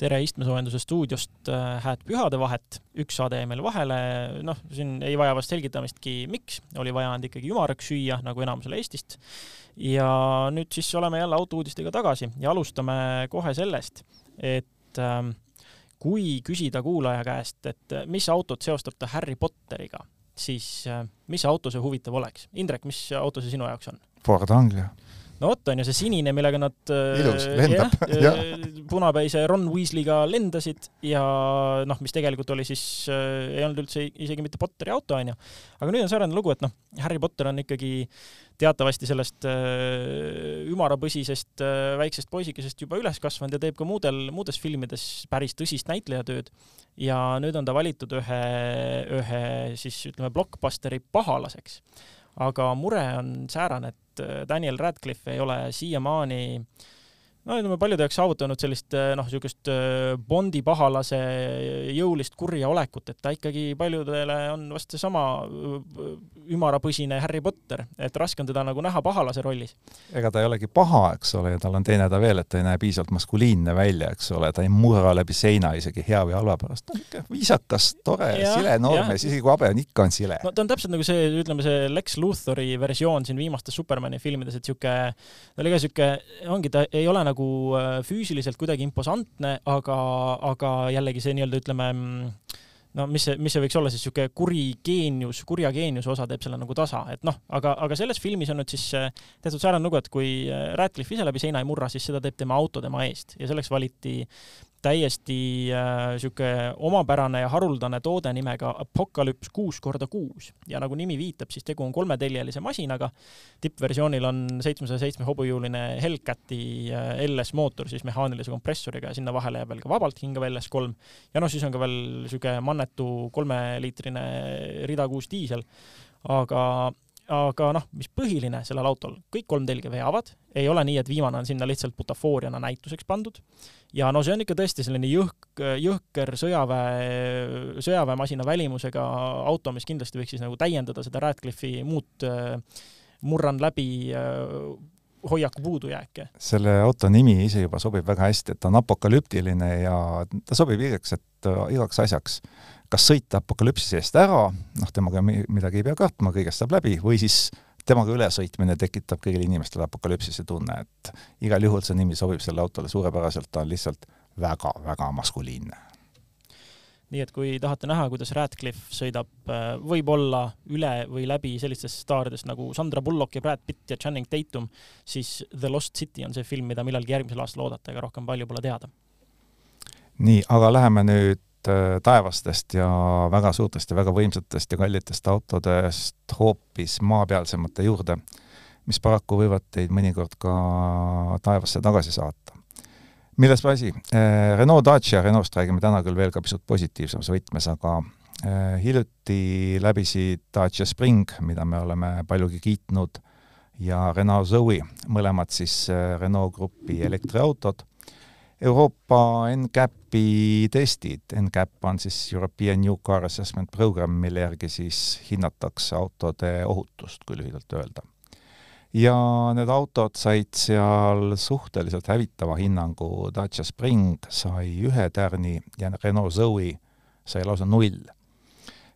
tere istmesoojenduse stuudiost äh, hääd pühadevahet, üks saade jäi meil vahele, noh, siin ei vaja vast selgitamistki, miks, oli vaja anda ikkagi ümaraks süüa, nagu enamusel Eestist. ja nüüd siis oleme jälle autouudistega tagasi ja alustame kohe sellest, et ähm, kui küsida kuulaja käest, et mis autot seostab ta Harry Potteriga, siis äh, mis auto see huvitav oleks? Indrek, mis auto see sinu jaoks on? Ford Anglia no vot, on ju see sinine, millega nad äh, ilus, lendab. jah, punapäise Ron Weasley'ga lendasid ja noh, mis tegelikult oli siis äh,, ei olnud üldse isegi mitte Potteri auto, on ju. aga nüüd on säärane lugu, et noh, Harry Potter on ikkagi teatavasti sellest äh, ümarapõsisest äh, väiksest poisikesest juba üles kasvanud ja teeb ka muudel, muudes filmides päris tõsist näitlejatööd. ja nüüd on ta valitud ühe, ühe siis ütleme, blockbusteri pahalaseks aga mure on säärane, et äh, Daniel Radcliffe ei ole siiamaani no ütleme, paljude jaoks saavutanud sellist äh, noh, niisugust äh, Bondi pahalase jõulist kurja olekut, et ta ikkagi paljudele on vast seesama ümarapõsine Harry Potter, et raske on teda nagu näha pahalase rollis. ega ta ei olegi paha, eks ole, ja tal on teine häda veel, et ta ei näe piisavalt maskuliinne välja, eks ole, ta ei murra läbi seina isegi hea või halva pärast, ta on niisugune viisakas, tore, sile noormees, isegi kui habe on, ikka on sile. no ta on täpselt nagu see, ütleme, see Lex Luthori versioon siin viimastes Supermani filmides, et niisugune, ta oli ka niisugune, ongi, ta ei ole nagu äh, füüsiliselt kuidagi imposantne, aga, aga jällegi see nii-öelda, ütleme, no mis see, mis see võiks olla siis niisugune kuri geenius, kurja geeniuse osa teeb selle nagu tasa, et noh, aga, aga selles filmis on nüüd siis äh, tehtud säärane lugu, et kui äh, Radcliffe ise läbi seina ei murra, siis seda teeb tema auto tema eest. Ja selleks valiti täiesti niisugune äh, omapärane ja haruldane toode nimega Apocalypse kuus korda kuus ja nagu nimi viitab, siis tegu on kolmeteljelise masinaga. tippversioonil on seitsmesaja seitsme hobujõuline Hellcati äh, LS mootor siis mehaanilise kompressoriga ja sinna vahele jääb veel ka vabalt hingav LS kolm. ja noh, siis on ka veel niisugune mannetu kolmeliitrine rida kuus diisel. aga aga noh, mis põhiline sellel autol, kõik kolm telge veavad, ei ole nii, et viimane on sinna lihtsalt butafooriana näituseks pandud. ja no see on ikka tõesti selline jõhk, jõhker sõjaväe, sõjaväemasina välimusega auto, mis kindlasti võiks siis nagu täiendada seda Radcliffe'i muud äh, murran läbi äh, hoiaku puudujääke. selle auto nimi ise juba sobib väga hästi, et ta on apokalüptiline ja ta sobib igaks, et igaks asjaks kas sõita apokalüpsise eest ära, noh, temaga midagi ei pea kartma, kõigest saab läbi, või siis temaga ülesõitmine tekitab kõigile inimestele apokalüpsise tunne, et igal juhul see nimi sobib sellele autole suurepäraselt, ta on lihtsalt väga-väga maskuliinne. nii et kui tahate näha, kuidas Radcliffe sõidab äh, võib-olla üle või läbi sellistest staaridest nagu Sandra Bullock ja Brad Pitt ja Channing Tatum, siis The Lost City on see film, mida millalgi järgmisel aastal oodata, ega rohkem palju pole teada. nii, aga läheme nüüd taevastest ja väga suurtest ja väga võimsatest ja kallitest autodest hoopis maapealsemate juurde, mis paraku võivad teid mõnikord ka taevasse tagasi saata. milles asi? Äh, Renault Dacia, Renault'st räägime täna küll veel ka pisut positiivsemas võtmes, aga äh, hiljuti läbisid Dacia Spring, mida me oleme paljugi kiitnud, ja Renault Zoe, mõlemad siis Renault Grupi elektriautod Euroopa NCAP-i testid, NCAP on siis European New Car Assessment Program, mille järgi siis hinnatakse autode ohutust, kui lühidalt öelda. ja need autod said seal suhteliselt hävitava hinnangu, Dacia Spring sai ühe tärni ja Renault Zoe sai lausa null.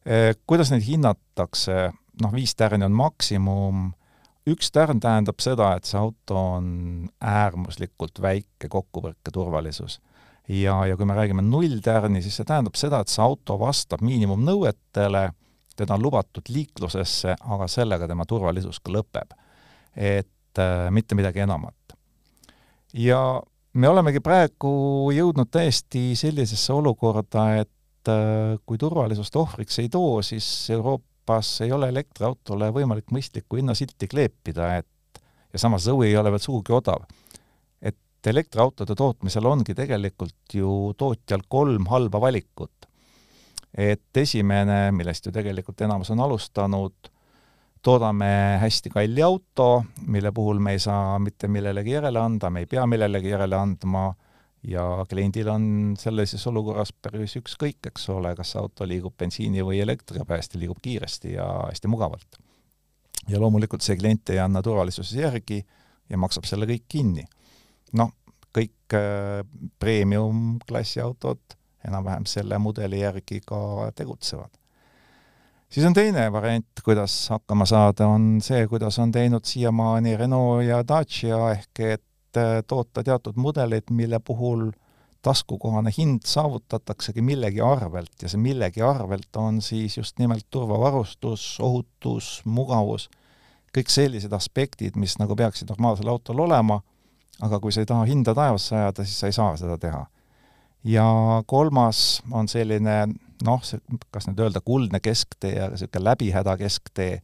Eh, kuidas neid hinnatakse, noh, viis tärni on maksimum üks tärn tähendab seda, et see auto on äärmuslikult väike kokkupõrke turvalisus. ja, ja kui me räägime nulltärni, siis see tähendab seda, et see auto vastab miinimumnõuetele, teda on lubatud liiklusesse, aga sellega tema turvalisus ka lõpeb. et äh, mitte midagi enamat. ja me olemegi praegu jõudnud täiesti sellisesse olukorda, et äh, kui turvalisust ohvriks ei too, siis Euroopa Euroopas ei ole elektriautole võimalik mõistlikku hinnasilti kleepida, et ja samas Zoe ei ole veel sugugi odav. et elektriautode tootmisel ongi tegelikult ju tootjal kolm halba valikut. et esimene, millest ju tegelikult enamus on alustanud, toodame hästi kalli auto, mille puhul me ei saa mitte millelegi järele anda, me ei pea millelegi järele andma ja kliendil on sellises olukorras päris ükskõik, eks ole, kas auto liigub bensiini või elektriga, päästja liigub kiiresti ja hästi mugavalt. ja loomulikult see klient ei anna turvalisuses järgi ja maksab selle kõik kinni. noh, kõik premium-klassi autod enam-vähem selle mudeli järgi ka tegutsevad. siis on teine variant, kuidas hakkama saada, on see, kuidas on teinud siiamaani Renault ja Dacia, ehk et toota teatud mudeleid, mille puhul taskukohane hind saavutataksegi millegi arvelt ja see millegi arvelt on siis just nimelt turvavarustus, ohutus, mugavus, kõik sellised aspektid, mis nagu peaksid normaalsel autol olema, aga kui sa ei taha hinda taevasse ajada, siis sa ei saa seda teha. ja kolmas on selline noh, see, kas nüüd öelda kuldne kesktee, aga niisugune läbihäda kesktee,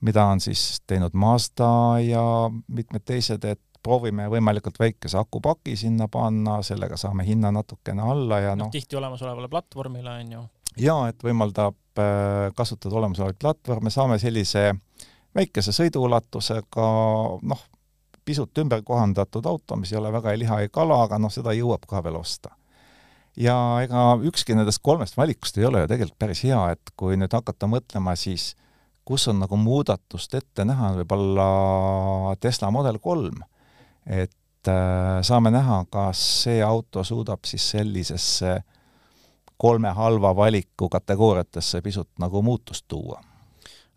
mida on siis teinud Mazda ja mitmed teised, et proovime võimalikult väikese akupaki sinna panna, sellega saame hinna natukene alla ja noh no, tihti olemasolevale platvormile, on ju. jaa, et võimaldab äh, kasutada olemasolevaid platvorme, saame sellise väikese sõiduulatusega noh, pisut ümber kohandatud auto, mis ei ole väga ei liha ei kala, aga noh, seda jõuab ka veel osta. ja ega ükski nendest kolmest valikust ei ole ju tegelikult päris hea, et kui nüüd hakata mõtlema, siis kus on nagu muudatust ette näha, võib-olla Tesla Model kolm et äh, saame näha, kas see auto suudab siis sellisesse kolme halva valiku kategooriatesse pisut nagu muutust tuua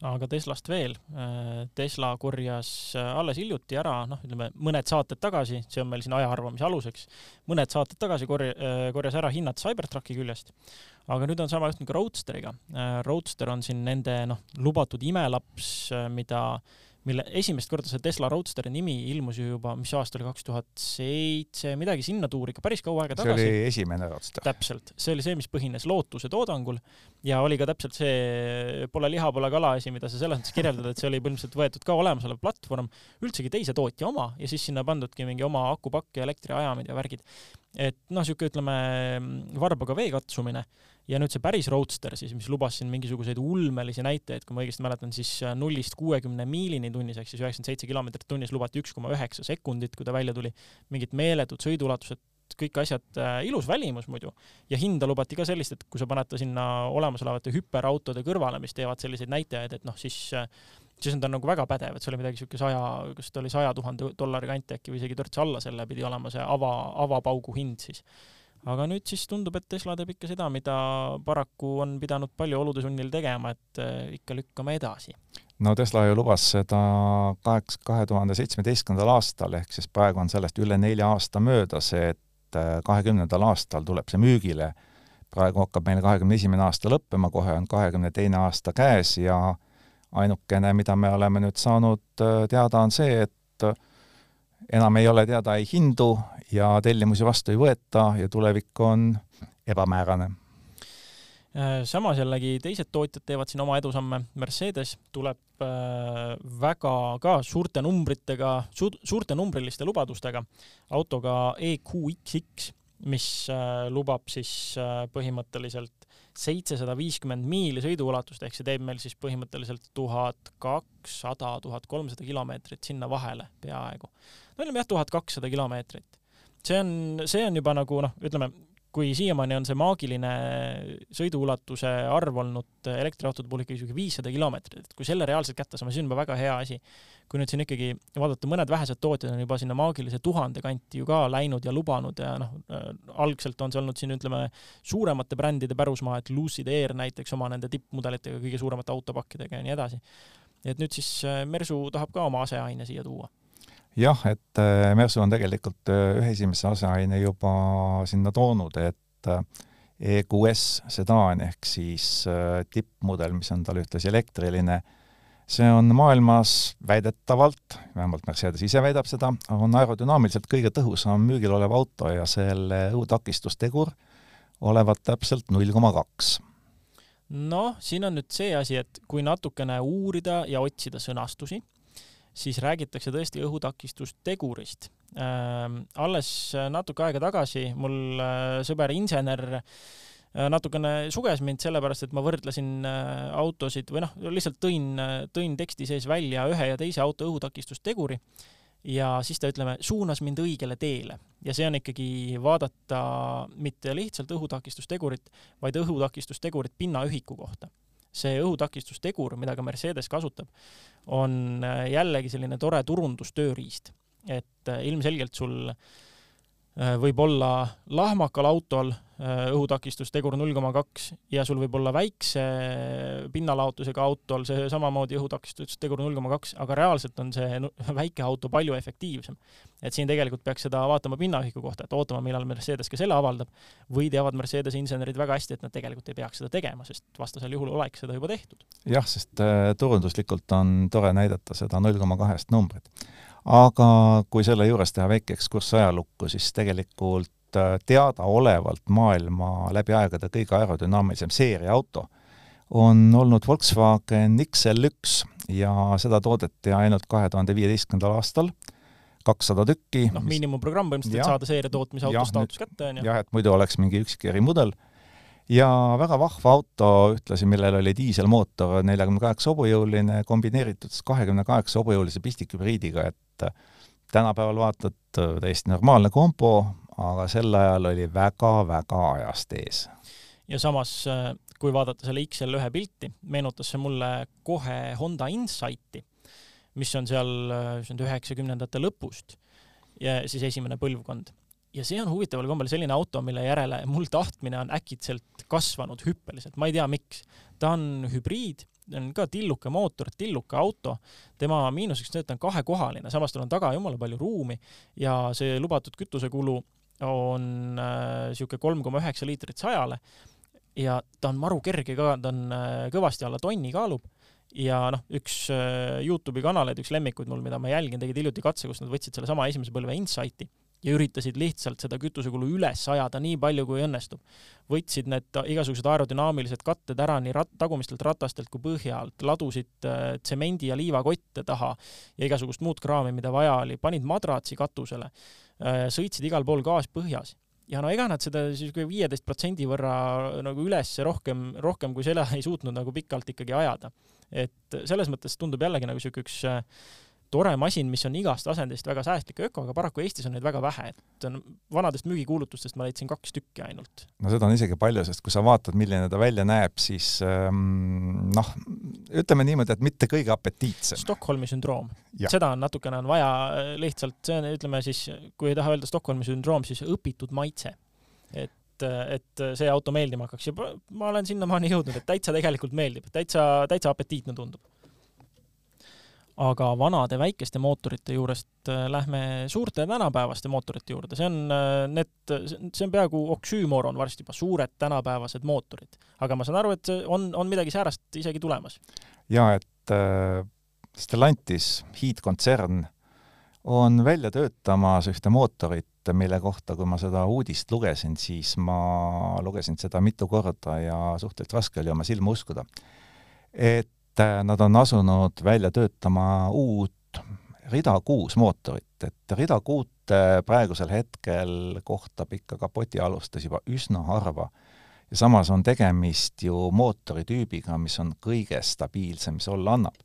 aga Teslast veel. Äh, Tesla korjas äh, alles hiljuti ära, noh, ütleme mõned saated tagasi, see on meil siin aja arvamise aluseks, mõned saated tagasi korja-, korjas ära hinnad Cybertrucki küljest. aga nüüd on sama juhtunud ka Roadsteriga. Roadster on siin nende, noh, lubatud imelaps, mida mille esimest korda see Tesla Roadsteri nimi ilmus ju juba, mis aasta oli, kaks tuhat seitse, midagi sinna tuuri, ikka päris kaua aega tagasi. see oli esimene Roadster. täpselt, see oli see, mis põhines lootuse toodangul ja oli ka täpselt see pole liha, pole kala asi, mida sa selles mõttes kirjeldad, et see oli põhimõtteliselt võetud ka olemasolev platvorm, üldsegi teise tootja oma ja siis sinna pandudki mingi oma akupakk ja elektriajamid ja värgid. et noh, niisugune ütleme varbaga vee katsumine ja nüüd see päris Roadster siis, mis lubas siin mingisuguseid ulmelisi näitajaid, kui ma õigesti mäletan, siis äh, nullist kuuekümne miilini tunnis ehk siis üheksakümmend seitse kilomeetrit tunnis lubati üks koma üheksa sekundit, kui ta välja tuli. mingid meeletud sõiduulatused, kõik asjad äh,, ilus välimus muidu. ja hinda lubati ka sellist, et kui sa paned ta sinna olemasolevate hüperautode kõrvale, mis teevad selliseid näitajaid, et noh, siis äh, siis on ta nagu väga pädev, et see oli midagi niisugune saja, kas ta oli saja tuhande dollari kanti äkki või isegi törts alla selle pidi olema see ava, avapaugu hind siis aga nüüd siis tundub, et Tesla teeb ikka seda, mida paraku on pidanud palju olude sunnil tegema, et äh, ikka lükkame edasi. no Tesla ju lubas seda kaheks, kahe tuhande seitsmeteistkümnendal aastal, ehk siis praegu on sellest üle nelja aasta möödas, et äh, kahekümnendal aastal tuleb see müügile. praegu hakkab meil kahekümne esimene aasta lõppema, kohe on kahekümne teine aasta käes ja ainukene, mida me oleme nüüd saanud äh, teada, on see, et enam ei ole teada ei hindu ja tellimusi vastu ei võeta ja tulevik on ebamäärane. Äh, samas jällegi teised tootjad teevad siin oma edusamme, Mercedes tuleb äh, väga ka suurte numbritega su, suurte numbriliste lubadustega autoga EQXX, mis äh, lubab siis põhimõtteliselt seitsesada viiskümmend miili sõiduulatust, ehk see teeb meil siis põhimõtteliselt tuhat kakssada, tuhat kolmsada kilomeetrit sinna vahele peaaegu. No ütleme jah, tuhat kakssada kilomeetrit. see on, see on juba nagu noh, ütleme, kui siiamaani on see maagiline sõiduulatuse arv olnud elektriautode puhul ikkagi niisugune viissada kilomeetrit, et kui selle reaalselt kätte saame, siis on juba väga hea asi. kui nüüd siin ikkagi vaadata, mõned vähesed tootjad on juba sinna maagilise tuhande kanti ju ka läinud ja lubanud ja noh algselt on see olnud siin ütleme suuremate brändide pärusmaa, et Lucid Air näiteks oma nende tippmudelitega, kõige suuremate autopakkidega ja nii edasi. et nüüd siis äh, Mersu tahab ka oma aseaine siia tuua jah, et äh, Mersu on tegelikult äh, ühe esimese aseaine juba sinna toonud, et äh, EQS sedaan ehk siis tippmudel, mis on tal ühtlasi elektriline, see on maailmas väidetavalt, vähemalt Mercedes ise väidab seda, on aerodünaamiliselt kõige tõhusam müügil olev auto ja selle õhutakistustegur olevat täpselt null koma kaks. Noh, siin on nüüd see asi, et kui natukene uurida ja otsida sõnastusi, siis räägitakse tõesti õhutakistustegurist äh,. alles natuke aega tagasi mul äh, sõber insener äh, natukene suges mind sellepärast, et ma võrdlesin äh, autosid või noh, lihtsalt tõin, tõin teksti sees välja ühe ja teise auto õhutakistusteguri ja siis ta, ütleme, suunas mind õigele teele ja see on ikkagi vaadata mitte lihtsalt õhutakistustegurit, vaid õhutakistustegurit pinnaühiku kohta see õhutakistustegur, mida ka Mercedes kasutab, on äh, jällegi selline tore turundustööriist. et äh, ilmselgelt sul Äh, võib olla lahmakal autol õhutakistus tegur null koma kaks ja sul võib olla väikse pinnalaotusega autol see samamoodi õhutakistus tegur null koma kaks, aga reaalselt on see väike auto palju efektiivsem. et siin tegelikult peaks seda vaatama pinnaühiku kohta, et ootama, millal Mercedes ka selle avaldab, või teavad Mercedese insenerid väga hästi, et nad tegelikult ei peaks seda tegema, sest vastasel juhul oleks seda juba tehtud. jah, sest äh, turunduslikult on tore näidata seda null koma kahest numbrit aga kui selle juures teha väike ekskurss ajalukku, siis tegelikult äh, teadaolevalt maailma läbi aegade kõige aerodünaamilisem seeriaauto on olnud Volkswagen XL1 ja seda toodeti ainult kahe tuhande viieteistkümnendal aastal, kakssada tükki. noh, miinimumprogramm põhimõtteliselt, et saada seeria tootmise auto staatus kätte, on ju. jah, et muidu oleks mingi üksik erimudel ja väga vahva auto ühtlasi, millel oli diiselmootor, neljakümne kaheksa hobujõuline, kombineeritud kahekümne kaheksa hobujõulise pistikhübriidiga, et tänapäeval vaatad, täiesti normaalne kompo, aga sel ajal oli väga-väga ajast ees. ja samas, kui vaadata selle XL1 pilti, meenutas see mulle kohe Honda Insighti, mis on seal üheksakümnendate lõpust ja siis esimene põlvkond ja see on huvitaval kombel selline auto, mille järele mul tahtmine on äkitselt kasvanud hüppeliselt, ma ei tea, miks. ta on hübriid, on ka tilluke mootor, tilluke auto, tema miinuseks on see, et ta on kahekohaline, samas tal on taga jumala palju ruumi ja see lubatud kütusekulu on niisugune äh, kolm koma üheksa liitrit sajale ja ta on maru kerge ka, ta on äh, kõvasti alla tonni kaalub. Ja noh, üks äh, Youtube'i kanaleid, üks lemmikuid mul, mida ma jälgin, tegid hiljuti katse, kus nad võtsid sellesama esimese põlve Insighti ja üritasid lihtsalt seda kütusekulu üles ajada nii palju, kui õnnestub. võtsid need igasugused aerodünaamilised katted ära nii rat-, tagumistelt ratastelt kui põhja alt, ladusid äh, tsemendi ja liivakotte taha ja igasugust muud kraami, mida vaja oli, panid madratsi katusele äh,, sõitsid igal pool gaas põhjas ja no ega nad seda niisugune viieteist protsendi võrra nagu üles rohkem, rohkem kui seda ei suutnud nagu pikalt ikkagi ajada. et selles mõttes tundub jällegi nagu niisugune üks äh, tore masin, mis on igast asendist väga säästlik ja öko, aga paraku Eestis on neid väga vähe, et vanadest müügikuulutustest ma leidsin kaks tükki ainult. no seda on isegi palju, sest kui sa vaatad, milline ta välja näeb, siis ähm, noh, ütleme niimoodi, et mitte kõige apetiitsem. Stockholmi sündroom. seda on natukene on vaja äh, lihtsalt, see on, ütleme siis, kui ei taha öelda Stockholmi sündroom, siis õpitud maitse. et et see auto meeldima hakkaks ja ma olen sinnamaani jõudnud, et täitsa tegelikult meeldib, täitsa, täitsa apetiitne tundub aga vanade väikeste mootorite juurest äh, lähme suurte tänapäevaste mootorite juurde, see on äh, need, see on peaaegu oksüümoron varsti juba, suured tänapäevased mootorid. aga ma saan aru, et on, on midagi säärast isegi tulemas. jaa, et äh, Stellantis, hiidkontsern, on välja töötamas ühte mootorit, mille kohta, kui ma seda uudist lugesin, siis ma lugesin seda mitu korda ja suhteliselt raske oli oma silma uskuda. et nad on asunud välja töötama uut rida kuus mootorit, et rida kuute praegusel hetkel kohtab ikka kapotialustes juba üsna harva. ja samas on tegemist ju mootoritüübiga, mis on kõige stabiilsem, mis olla annab.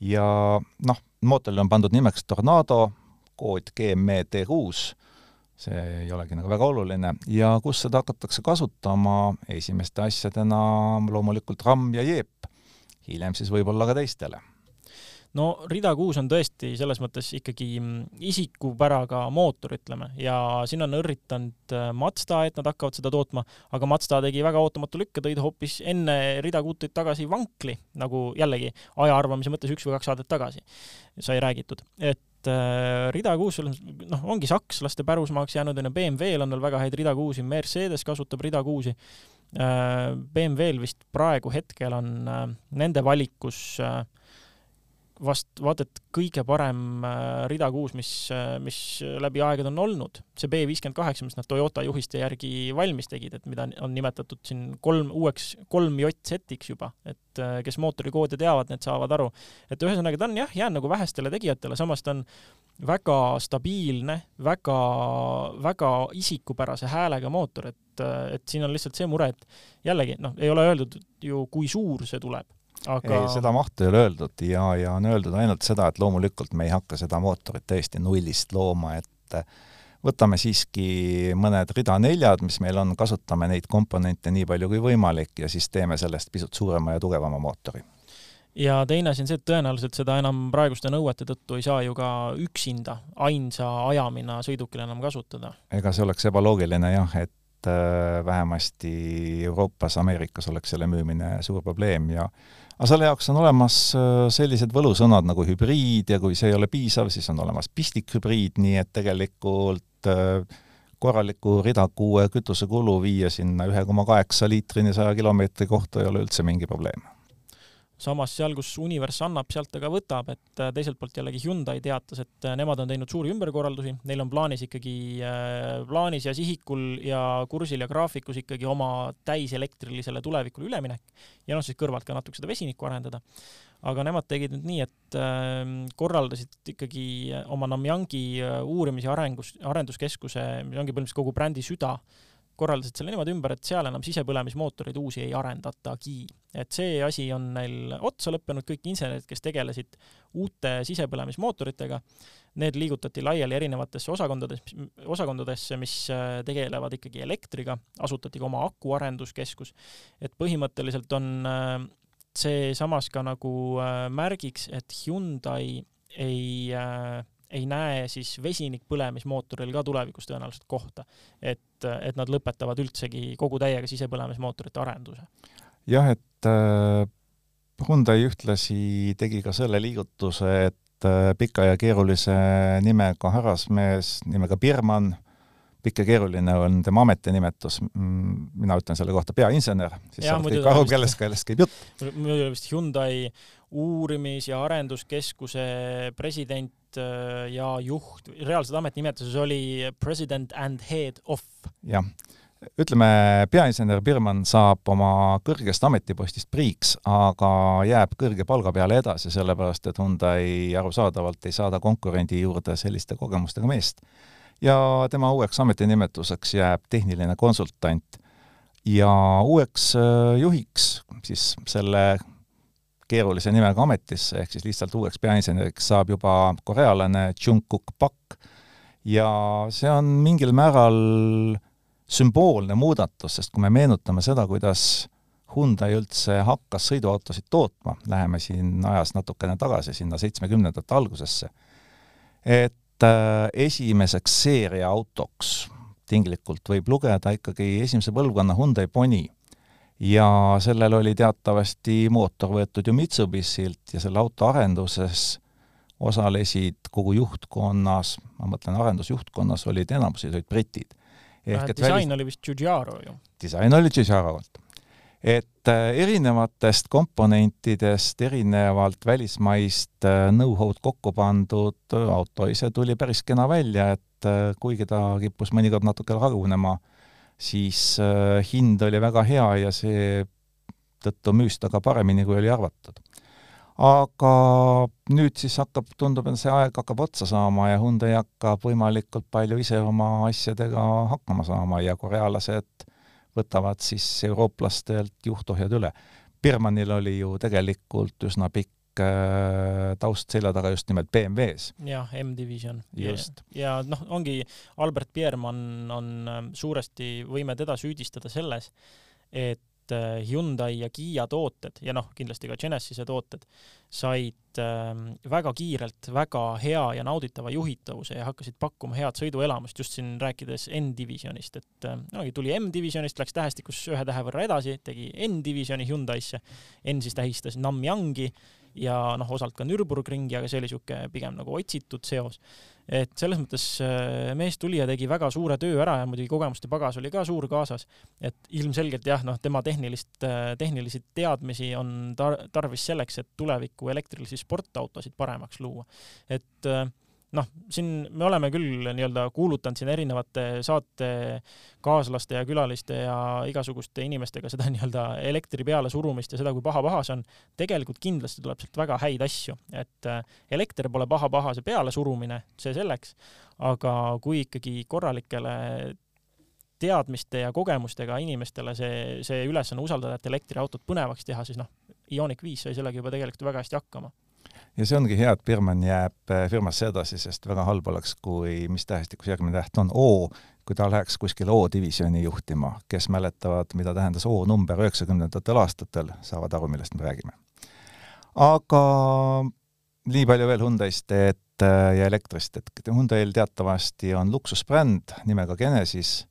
ja noh, mootorile on pandud nimeks Tornado, kood GME T6, see ei olegi nagu väga oluline, ja kus seda hakatakse kasutama? Esimeste asjadena loomulikult RAM ja Jeep hiljem siis võib-olla ka teistele. No rida kuus on tõesti selles mõttes ikkagi isikupäraga mootor, ütleme, ja siin on õrritanud äh, Mazda, et nad hakkavad seda tootma, aga Mazda tegi väga ootamatu lükke, tõid hoopis enne rida kuuteid tagasi vankli, nagu jällegi aja arvamise mõttes üks või kaks saadet tagasi sai räägitud, et äh, rida kuus, noh, ongi sakslaste pärusmaaks jäänud, on ju, BMW-l on veel väga häid rida kuusi, Mercedes kasutab rida kuusi BMW-l vist praegu hetkel on äh, nende valikus äh, vast vaata et kõige parem rida kuus, mis, mis läbi aegade on olnud. see B viiskümmend kaheksa, mis nad Toyota juhiste järgi valmis tegid, et mida on nimetatud siin kolm, uueks kolm J-setiks juba, et kes mootorikoode teavad, need saavad aru. et ühesõnaga ta on jah, jäänud nagu vähestele tegijatele, samas ta on väga stabiilne, väga, väga isikupärase häälega mootor, et, et siin on lihtsalt see mure, et jällegi noh, ei ole öeldud ju, kui suur see tuleb. Aga... ei, seda mahtu ei ole öeldud ja, ja on öeldud ainult seda, et loomulikult me ei hakka seda mootorit täiesti nullist looma, et võtame siiski mõned rida neljad, mis meil on, kasutame neid komponente nii palju kui võimalik ja siis teeme sellest pisut suurema ja tugevama mootori ja teine asi on see, et tõenäoliselt seda enam praeguste nõuete tõttu ei saa ju ka üksinda ainsa ajamina sõidukil enam kasutada. ega see oleks ebaloogiline jah, et äh, vähemasti Euroopas, Ameerikas oleks selle müümine suur probleem ja aga selle jaoks on olemas äh, sellised võlusõnad nagu hübriid ja kui see ei ole piisav, siis on olemas pistikhübriid, nii et tegelikult äh, korraliku ridaku kütusekulu viia sinna ühe koma kaheksa liitrini saja kilomeetri kohta ei ole üldse mingi probleem samas seal, kus Univers annab, sealt ta ka võtab, et äh, teiselt poolt jällegi Hyundai teatas, et äh, nemad on teinud suuri ümberkorraldusi, neil on plaanis ikkagi äh, plaanis ja sihikul ja kursil ja graafikus ikkagi oma täiselektrilisele tulevikule üleminek ja noh, siis kõrvalt ka natuke seda vesinikku arendada. aga nemad tegid nüüd nii, et korraldasid ikkagi oma Namyangi uurimis- ja arengus, arenduskeskuse, mis ongi põhimõtteliselt kogu brändi süda, korraldasid selle niimoodi ümber, et seal enam sisepõlemismootoreid uusi ei arendatagi. et see asi on neil otsa lõppenud, kõik insenerid, kes tegelesid uute sisepõlemismootoritega, need liigutati laiali erinevatesse osakondades, osakondadesse, mis äh, tegelevad ikkagi elektriga, asutati ka oma akuarenduskeskus, et põhimõtteliselt on äh, see samas ka nagu äh, märgiks, et Hyundai ei äh, ei näe siis vesinikpõlemismootoril ka tulevikus tõenäoliselt kohta. et, et nad lõpetavad üldsegi kogu täiega sisepõlemismootorite arenduse. jah, et äh, Hyundai ühtlasi tegi ka selle liigutuse, et äh, pika ja keerulise nimega härrasmees nimega Birman pikk ja keeruline on tema ametinimetus, mm, mina ütlen selle kohta peainsener, siis saavad kõik aru, kellest, kellest käib jutt. muidu oli vist Hyundai uurimis- ja arenduskeskuse president äh, ja juht, reaalses ametinimetuses oli president and head of. jah, ütleme, peainsener Birman saab oma kõrgest ametipostist priiks, aga jääb kõrge palga peale edasi, sellepärast et Hyundai arusaadavalt ei saada konkurendi juurde selliste kogemustega meest ja tema uueks ametinimetuseks jääb tehniline konsultant. ja uueks äh, juhiks siis selle keerulise nimega ametisse, ehk siis lihtsalt uueks peainseneriks saab juba korealane Jungkook Park ja see on mingil määral sümboolne muudatus, sest kui me meenutame seda, kuidas Hyundai üldse hakkas sõiduautosid tootma, läheme siin ajas natukene tagasi, sinna seitsmekümnendate algusesse, et Äh, esimeseks seeriaautoks tinglikult võib lugeda ikkagi esimese põlvkonna Hyundai Pony. Ja sellel oli teatavasti mootor võetud ju Mitsubishilt ja selle auto arenduses osalesid kogu juhtkonnas, ma mõtlen arendusjuhtkonnas, olid enamuses olid britid. ehk et disain välis... oli vist Giugiaro ju? disain oli Giugiarolt et äh, erinevatest komponentidest, erinevalt välismaist äh, know-how'd kokku pandud auto ise tuli päris kena välja, et äh, kuigi ta kippus mõnikord natuke lagunema, siis hind oli väga hea ja seetõttu müüs ta ka paremini, kui oli arvatud. aga nüüd siis hakkab, tundub, et see aeg hakkab otsa saama ja Hyundai hakkab võimalikult palju ise oma asjadega hakkama saama ja korealased võtavad siis eurooplastelt juhtohjad üle. Birmanil oli ju tegelikult üsna pikk äh, taust selja taga just nimelt BMW-s. jah, M-Division. just. ja, ja noh, ongi Albert Biermann on äh, suuresti, võime teda süüdistada selles, et Äh, Hyundai ja Kiia tooted ja noh, kindlasti ka Genesise tooted said äh, väga kiirelt väga hea ja nauditava juhitavuse ja hakkasid pakkuma head sõiduelamust, just siin rääkides N-divisjonist, et äh, no, tuli M-divisjonist, läks tähestikus ühe tähe võrra edasi, tegi N-divisjoni Hyundai'sse. N siis tähistas Namyangi ja noh, osalt ka Nürburgringi, aga see oli niisugune pigem nagu otsitud seos et selles mõttes äh, mees tuli ja tegi väga suure töö ära ja muidugi kogemuste pagas oli ka suur kaasas. et ilmselgelt jah, noh, tema tehnilist, äh, tehnilisi teadmisi on tar tarvis selleks, et tuleviku elektrilisi sportautosid paremaks luua. et äh, noh, siin me oleme küll nii-öelda kuulutanud siin erinevate saatekaaslaste ja külaliste ja igasuguste inimestega seda nii-öelda elektri peale surumist ja seda, kui paha-paha see on. tegelikult kindlasti tuleb sealt väga häid asju, et äh, elekter pole paha-paha, see pealesurumine, see selleks, aga kui ikkagi korralikele teadmiste ja kogemustega inimestele see, see ülesanne usaldada, et elektriautot põnevaks teha, siis noh, Ioniq viis sai sellega juba tegelikult väga hästi hakkama ja see ongi hea, et Birman jääb äh, firmasse edasi, sest väga halb oleks, kui, mis tähestikus järgmine täht on, O, kui ta läheks kuskile O-divisjoni juhtima, kes mäletavad, mida tähendas O number üheksakümnendatel aastatel, saavad aru, millest me räägime. aga nii palju veel Hyundai'st et, ja elektrist, et Hyundai'l teatavasti on luksusbränd nimega Genesis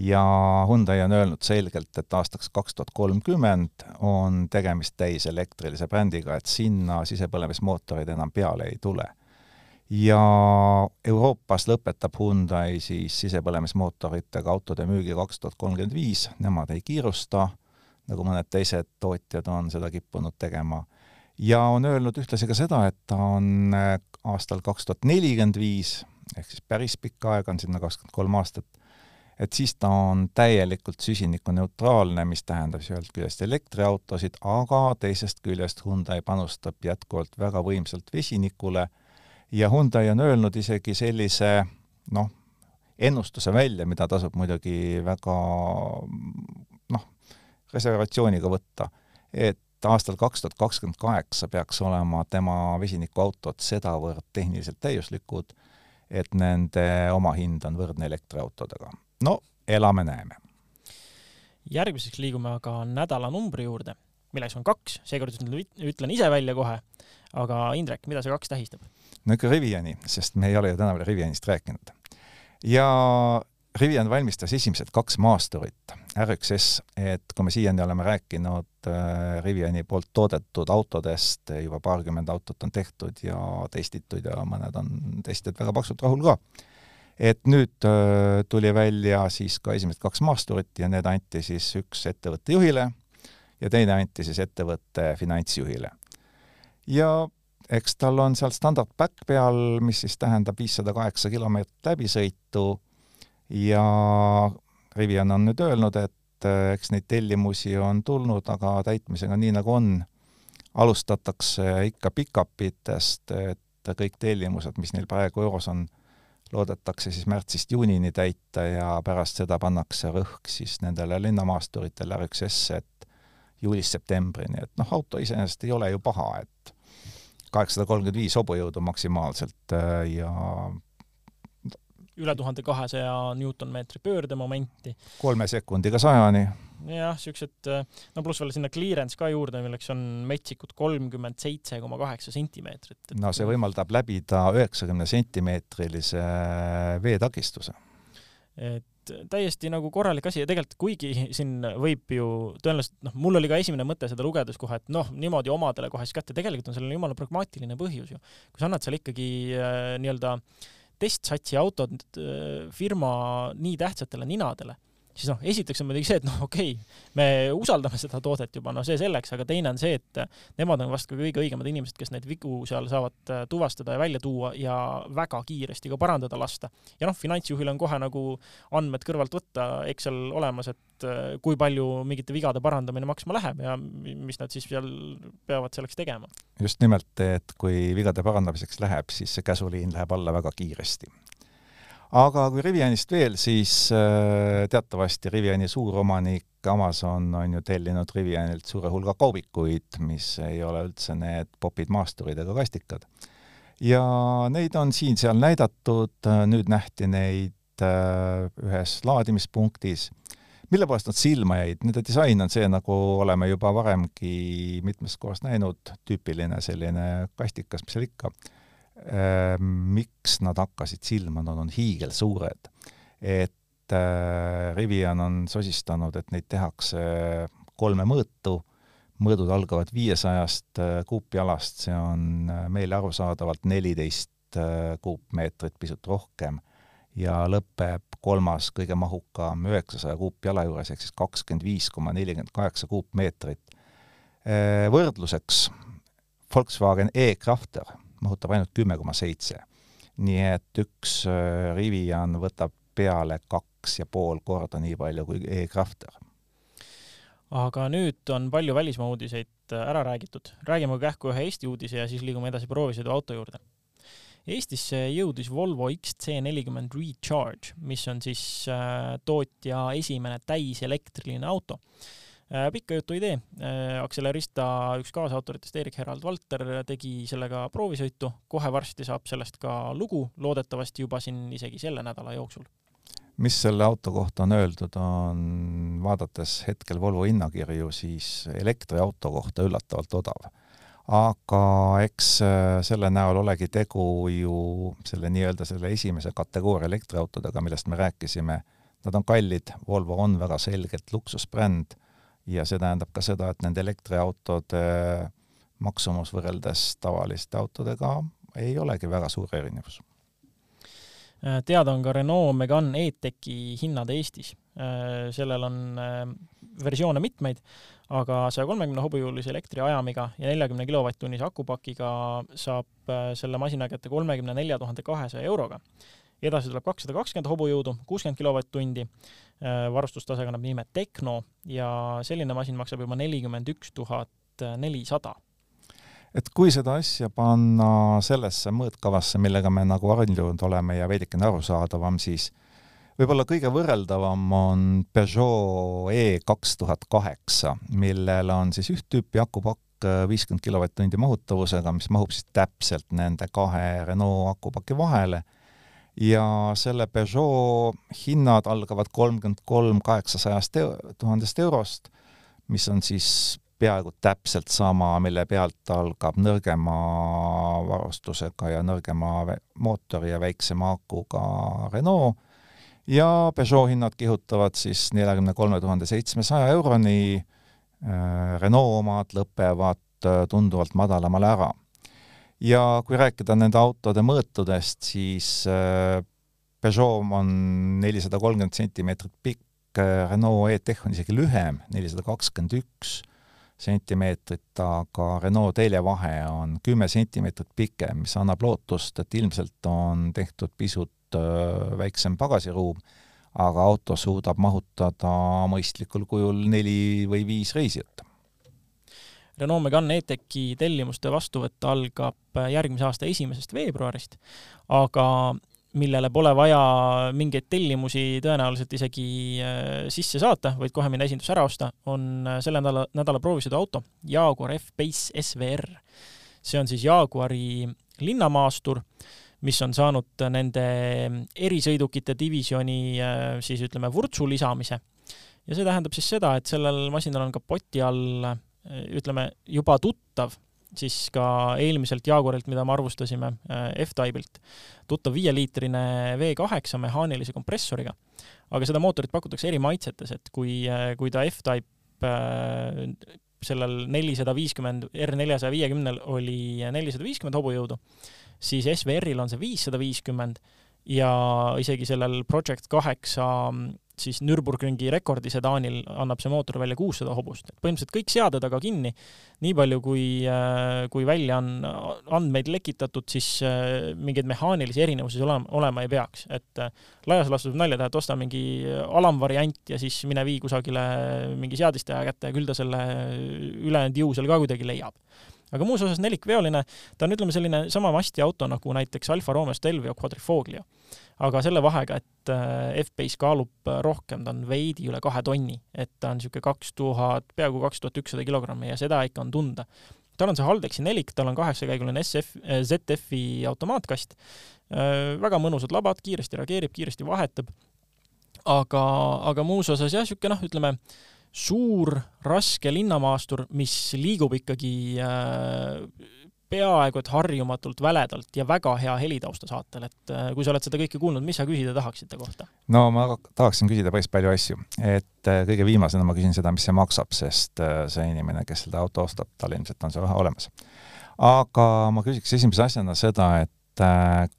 ja Hyundai on öelnud selgelt, et aastaks kaks tuhat kolmkümmend on tegemist täiselektrilise brändiga, et sinna sisepõlemismootoreid enam peale ei tule ja Euroopas lõpetab Hyundai siis sisepõlemismootoritega autode müügi kaks tuhat kolmkümmend viis, nemad ei kiirusta, nagu mõned teised tootjad on seda kippunud tegema. ja on öelnud ühtlasi ka seda, et ta on äh, aastal kaks tuhat nelikümmend viis, ehk siis päris pikk aeg on sinna kakskümmend kolm aastat, et siis ta on täielikult süsinikuneutraalne, mis tähendab siis ühest küljest elektriautosid, aga teisest küljest Hyundai panustab jätkuvalt väga võimsalt vesinikule ja Hyundai on öelnud isegi sellise noh, ennustuse välja, mida tasub muidugi väga noh, reservatsiooniga võtta, et aastal kaks tuhat kakskümmend kaheksa peaks olema tema vesinikuautod sedavõrd tehniliselt täiuslikud, et nende omahind on võrdne elektriautodega. No elame-näeme. järgmiseks liigume aga nädalanumbri juurde, milleks on kaks, seekord ütlen ise välja kohe, aga Indrek, mida see kaks tähistab? no ikka Riviani, sest me ei ole ju täna veel Rivianist rääkinud. ja Rivian valmistas esimesed kaks maasturit, R1S, et kui me siiani oleme rääkinud äh, Riviani poolt toodetud autodest, juba paarkümmend autot on tehtud ja testitud ja mõned on testijad väga paksult rahul ka. Et nüüd äh, tuli välja siis ka esimesed kaks maasturit ja need anti siis üks ettevõtte juhile ja teine anti siis ettevõtte finantsjuhile. ja eks tal on seal standard back peal, mis siis tähendab viissada kaheksa kilomeetrit läbisõitu ja Rivian on nüüd öelnud, et eh, eks neid tellimusi on tulnud, aga täitmisega nii nagu on, alustatakse ikka pick-upitest, et kõik tellimused, mis neil praegu euros on, loodetakse siis märtsist juunini täita ja pärast seda pannakse rõhk siis nendele linnamaasturitele R1S, et juulist-septembrini, et noh, auto iseenesest ei ole ju paha, et kaheksasada kolmkümmend viis hobujõudu maksimaalselt äh, ja üle tuhande kahesaja Newtonmeetri pöördemomenti. kolme sekundiga sajani. jah, siuksed, äh, no pluss veel sinna clearance ka juurde, milleks on metsikud kolmkümmend seitse koma kaheksa sentimeetrit. no see võimaldab läbida üheksakümne sentimeetrilise veetakistuse. et täiesti nagu korralik asi ja tegelikult kuigi siin võib ju tõenäoliselt, noh, mul oli ka esimene mõte seda lugedes kohe, et noh, niimoodi omadele kohe siis kätte, tegelikult on sellel jumala pragmaatiline põhjus ju. kui sa annad seal ikkagi äh, nii-öelda testsatsi autod äh, firma nii tähtsatele ninadele siis noh, esiteks on muidugi see, et noh, okei okay,, me usaldame seda toodet juba, no see selleks, aga teine on see, et nemad on vast ka kõige õigemad inimesed, kes neid vigu seal saavad äh, tuvastada ja välja tuua ja väga kiiresti ka parandada lasta. ja noh, finantsjuhil on kohe nagu andmed kõrvalt võtta Excel olemas, et äh, kui palju mingite vigade parandamine maksma läheb ja mis nad siis seal peavad selleks tegema. just nimelt, et kui vigade parandamiseks läheb, siis see käsuliin läheb alla väga kiiresti aga kui Rivianist veel, siis äh, teatavasti Riviani suuromanik Amazon on ju tellinud Rivianilt suure hulga kaubikuid, mis ei ole üldse need popid maasturid ega kastikad. ja neid on siin-seal näidatud, nüüd nähti neid äh, ühes laadimispunktis, mille poolest nad silma jäid, nende disain on see, nagu oleme juba varemgi mitmes kohas näinud, tüüpiline selline kastikas, mis seal ikka Äh, miks nad hakkasid silma, nad on hiigelsuured. et äh, Rivian on sosistanud, et neid tehakse kolme mõõtu, mõõdud algavad viiesajast äh, kuupjalast, see on meile arusaadavalt neliteist kuupmeetrit, pisut rohkem, ja lõpeb kolmas kõige mahukam üheksasaja kuupjala juures, ehk siis kakskümmend viis koma nelikümmend kaheksa kuupmeetrit. Võrdluseks Volkswagen e-Crafter mahutab ainult kümme koma seitse. nii et üks äh, Rivian võtab peale kaks ja pool korda nii palju kui e-Crafter. aga nüüd on palju välismaa uudiseid äh, ära räägitud, räägime kähku ühe Eesti uudise ja siis liigume edasi proovisõiduauto juurde. Eestisse jõudis Volvo XC40 Recharge, mis on siis äh, tootja esimene täiselektriline auto pikka juttu ei tee, äh, Accelerista üks kaasautoritest, Erik-Herald Valter, tegi sellega proovisõitu, kohe varsti saab sellest ka lugu, loodetavasti juba siin isegi selle nädala jooksul. mis selle auto kohta on öeldud, on vaadates hetkel Volvo hinnakirju, siis elektriauto kohta üllatavalt odav. aga eks äh, selle näol olegi tegu ju selle nii-öelda selle esimese kategooria elektriautodega, millest me rääkisime. Nad on kallid, Volvo on väga selgelt luksusbränd ja see tähendab ka seda, et nende elektriautode maksumus võrreldes tavaliste autodega ei olegi väga suur erinevus. Äh, teada on ka Renault Megane E-Techi hinnad Eestis. Äh, sellel on äh, versioone mitmeid, aga saja kolmekümne hobujõulise elektriajamiga ja neljakümne kilovatt-tunnise akupakiga saab selle masina kätte kolmekümne nelja tuhande kahesaja euroga. Edasi tuleb kakssada kakskümmend hobujõudu, kuuskümmend kilovatt-tundi, varustustase kannab nime Tecno ja selline masin maksab juba nelikümmend üks tuhat nelisada. Et kui seda asja panna sellesse mõõtkavasse, millega me nagu harjunud oleme ja veidikene arusaadavam, siis võib-olla kõige võrreldavam on Peugeot E kaks tuhat kaheksa, millel on siis üht tüüpi akupakk viiskümmend kilovatt-tundi mahutavusega, mis mahub siis täpselt nende kahe Renault akupaki vahele ja selle Peugeot hinnad algavad kolmkümmend kolm kaheksasajast tuhandest eurost, mis on siis peaaegu täpselt sama, mille pealt algab nõrgema varustusega ja nõrgema mootori ja väiksema akuga Renault ja Peugeot hinnad kihutavad siis neljakümne kolme tuhande seitsmesaja euroni, äh, Renault omad lõpevad äh, tunduvalt madalamale ära. Ja kui rääkida nende autode mõõtudest, siis äh, Peugeot on nelisada kolmkümmend sentimeetrit pikk, Renault E-Tech on isegi lühem, nelisada kakskümmend üks sentimeetrit, aga Renault teljevahe on kümme sentimeetrit pikem, mis annab lootust, et ilmselt on tehtud pisut väiksem pagasiruum, aga auto suudab mahutada mõistlikul kujul neli või viis reisijat. Renault Megane E-Techi tellimuste vastuvõtt algab järgmise aasta esimesest veebruarist, aga millele pole vaja mingeid tellimusi tõenäoliselt isegi äh, sisse saata, vaid kohe minna esindus ära osta, on äh, selle nädala, nädala proovisõiduauto Jaguar F-Pace SVR. see on siis Jaguari linnamaastur, mis on saanud nende erisõidukite divisjoni äh, siis ütleme, vurtsu lisamise. ja see tähendab siis seda, et sellel masinal on kapoti all ütleme, juba tuttav siis ka eelmiselt Jaguarilt, mida me arvustasime äh, F-Type'ilt, tuttav viieliitrine V8 mehaanilise kompressoriga. aga seda mootorit pakutakse eri maitsetes, et kui, äh, kui ta F-Type sellel nelisada viiskümmend, R neljasaja viiekümnel oli nelisada viiskümmend hobujõudu, siis SVR-il on see viissada viiskümmend ja isegi sellel Project kaheksa siis Nürburgringi rekordi sedaanil annab see mootor välja kuussada hobust, põhimõtteliselt kõik seaded aga kinni, nii palju kui, äh, kui välja on andmeid lekitatud, siis äh, mingeid mehaanilisi erinevusi olema, olema ei peaks, et äh, laias laastus võib nalja teha, et osta mingi alamvariant ja siis mine vii kusagile mingi seadistaja kätte ja küll ta selle ülejäänud jõu seal ka kuidagi leiab aga muus osas nelikveoline, ta on, ütleme, selline sama masti auto nagu näiteks Alfa Romeo Stelvio Quadrifoglio aga selle vahega, et äh, F-Pace kaalub äh, rohkem, ta on veidi üle kahe tonni, et ta on niisugune kaks tuhat, peaaegu kaks tuhat ükssada kilogrammi ja seda ikka on tunda. tal on see Haldexi nelik, tal on kaheksakäiguline SF, äh, ZF-i automaatkast, väga mõnusad labad, kiiresti reageerib, kiiresti vahetab, aga, aga muus osas jah, niisugune noh, ütleme, suur raske linnamaastur, mis liigub ikkagi äh, peaaegu et harjumatult väledalt ja väga hea helitausta saatel, et äh, kui sa oled seda kõike kuulnud, mis sa küsida tahaksid ta kohta? no ma tahaksin küsida päris palju asju, et äh, kõige viimasena ma küsin seda, mis see maksab, sest äh, see inimene, kes seda auto ostab, tal ilmselt on see raha olemas. aga ma küsiks esimese asjana seda, et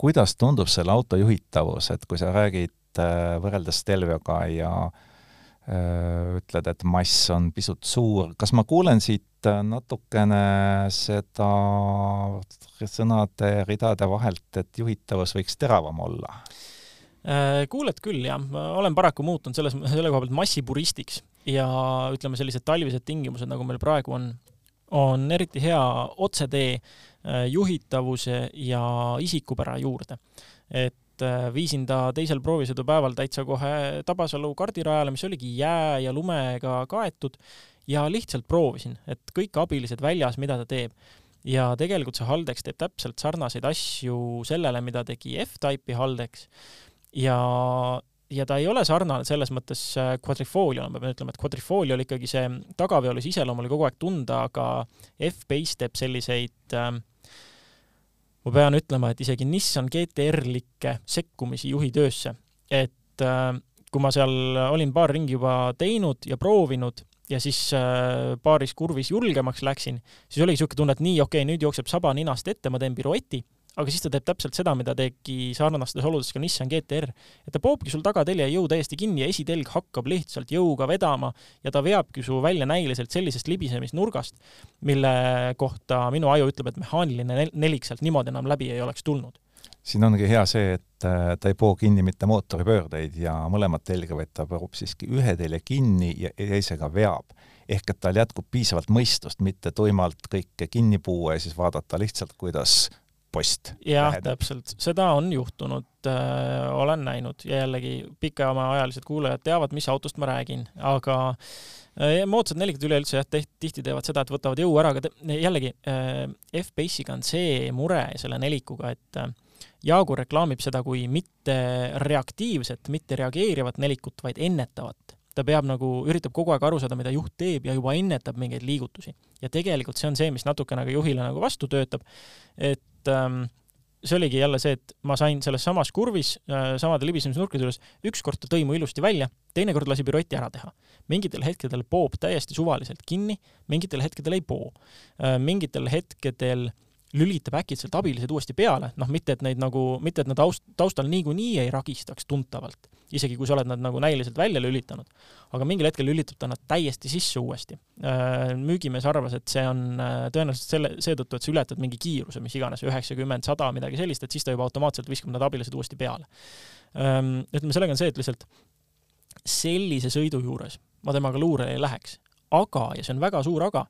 kuidas tundub selle auto juhitavus, et kui sa räägid võrreldes Stelvioga ja ütled, et mass on pisut suur, kas ma kuulen siit Äh, natukene seda sõnade ridade vahelt, et juhitavus võiks teravam olla? Äh, kuuled küll, jah. olen paraku muutunud selles, selle koha pealt massipuristiks ja ütleme, sellised talvised tingimused, nagu meil praegu on, on eriti hea otsetee äh, juhitavuse ja isikupära juurde. et viisin ta teisel proovisõidupäeval täitsa kohe Tabasalu kardirajale, mis oligi jää ja lumega kaetud ja lihtsalt proovisin, et kõik abilised väljas, mida ta teeb. ja tegelikult see Haldex teeb täpselt sarnaseid asju sellele, mida tegi F-Type'i Haldex ja ja ta ei ole sarnane selles mõttes Quadrifoolio'le, ma pean ütlema, et Quadrifooliol ikkagi see tagaveolise iseloom oli kogu aeg tunda, aga F-Pace teeb selliseid äh, ma pean ütlema, et isegi Nissan GTR-likke sekkumisi juhi töösse, et äh, kui ma seal olin paar ringi juba teinud ja proovinud ja siis äh, paaris kurvis julgemaks läksin, siis oligi niisugune tunne, et nii, okei okay,, nüüd jookseb saba ninast ette, ma teen pirueti aga siis ta teeb täpselt seda, mida tegi sarnastes oludes ka Nissan GTR. et ta poobki sul tagatelje jõu täiesti kinni ja esitelg hakkab lihtsalt jõuga vedama ja ta veabki su välja näiliselt sellisest libisemisnurgast, mille kohta minu aju ütleb, et mehaaniline nelik sealt niimoodi enam läbi ei oleks tulnud siin ongi hea see, et äh, ta ei poo kinni mitte mootoripöördeid ja mõlemat telge, vaid ta poob siiski ühe telje kinni ja teisega veab. ehk et tal jätkub piisavalt mõistust, mitte tuimalt kõike kinni puua ja siis vaadata lihtsalt, kuidas post. jah, täpselt, seda on juhtunud äh,, olen näinud ja jällegi pikemaajalised kuulajad teavad, mis autost ma räägin, aga äh, moodsad nelikad üleüldse jah, tihti teevad seda, et võtavad jõu ära, aga jällegi äh, F-Base'iga on see mure selle nelikuga, et äh, Jaagur reklaamib seda kui mitte reaktiivset, mitte reageerivat nelikut, vaid ennetavat ta peab nagu, üritab kogu aeg aru saada, mida juht teeb ja juba ennetab mingeid liigutusi. ja tegelikult see on see, mis natukene ka juhile nagu vastu töötab, et ähm, see oligi jälle see, et ma sain selles samas kurvis äh, samade libisemisnurkade juures, ükskord ta tõi mu ilusti välja, teinekord lasi pirueti ära teha. mingitel hetkedel poob täiesti suvaliselt kinni, mingitel hetkedel ei poo äh,. mingitel hetkedel lülitab äkitselt abilised uuesti peale, noh, mitte et neid nagu, mitte et nad taust, taustal niikuinii ei ragistaks tuntavalt, isegi kui sa oled nad nagu näiliselt välja lülitanud. aga mingil hetkel lülitab ta nad täiesti sisse uuesti. Äh, müügimees arvas, et see on äh, tõenäoliselt selle, seetõttu, et sa ületad mingi kiiruse, mis iganes, üheksakümmend, sada, midagi sellist, et siis ta juba automaatselt viskab need abilised uuesti peale. Ähm, ütleme, sellega on see, et lihtsalt sellise sõidu juures ma temaga luurele ei läheks, aga, ja see on väga suur aga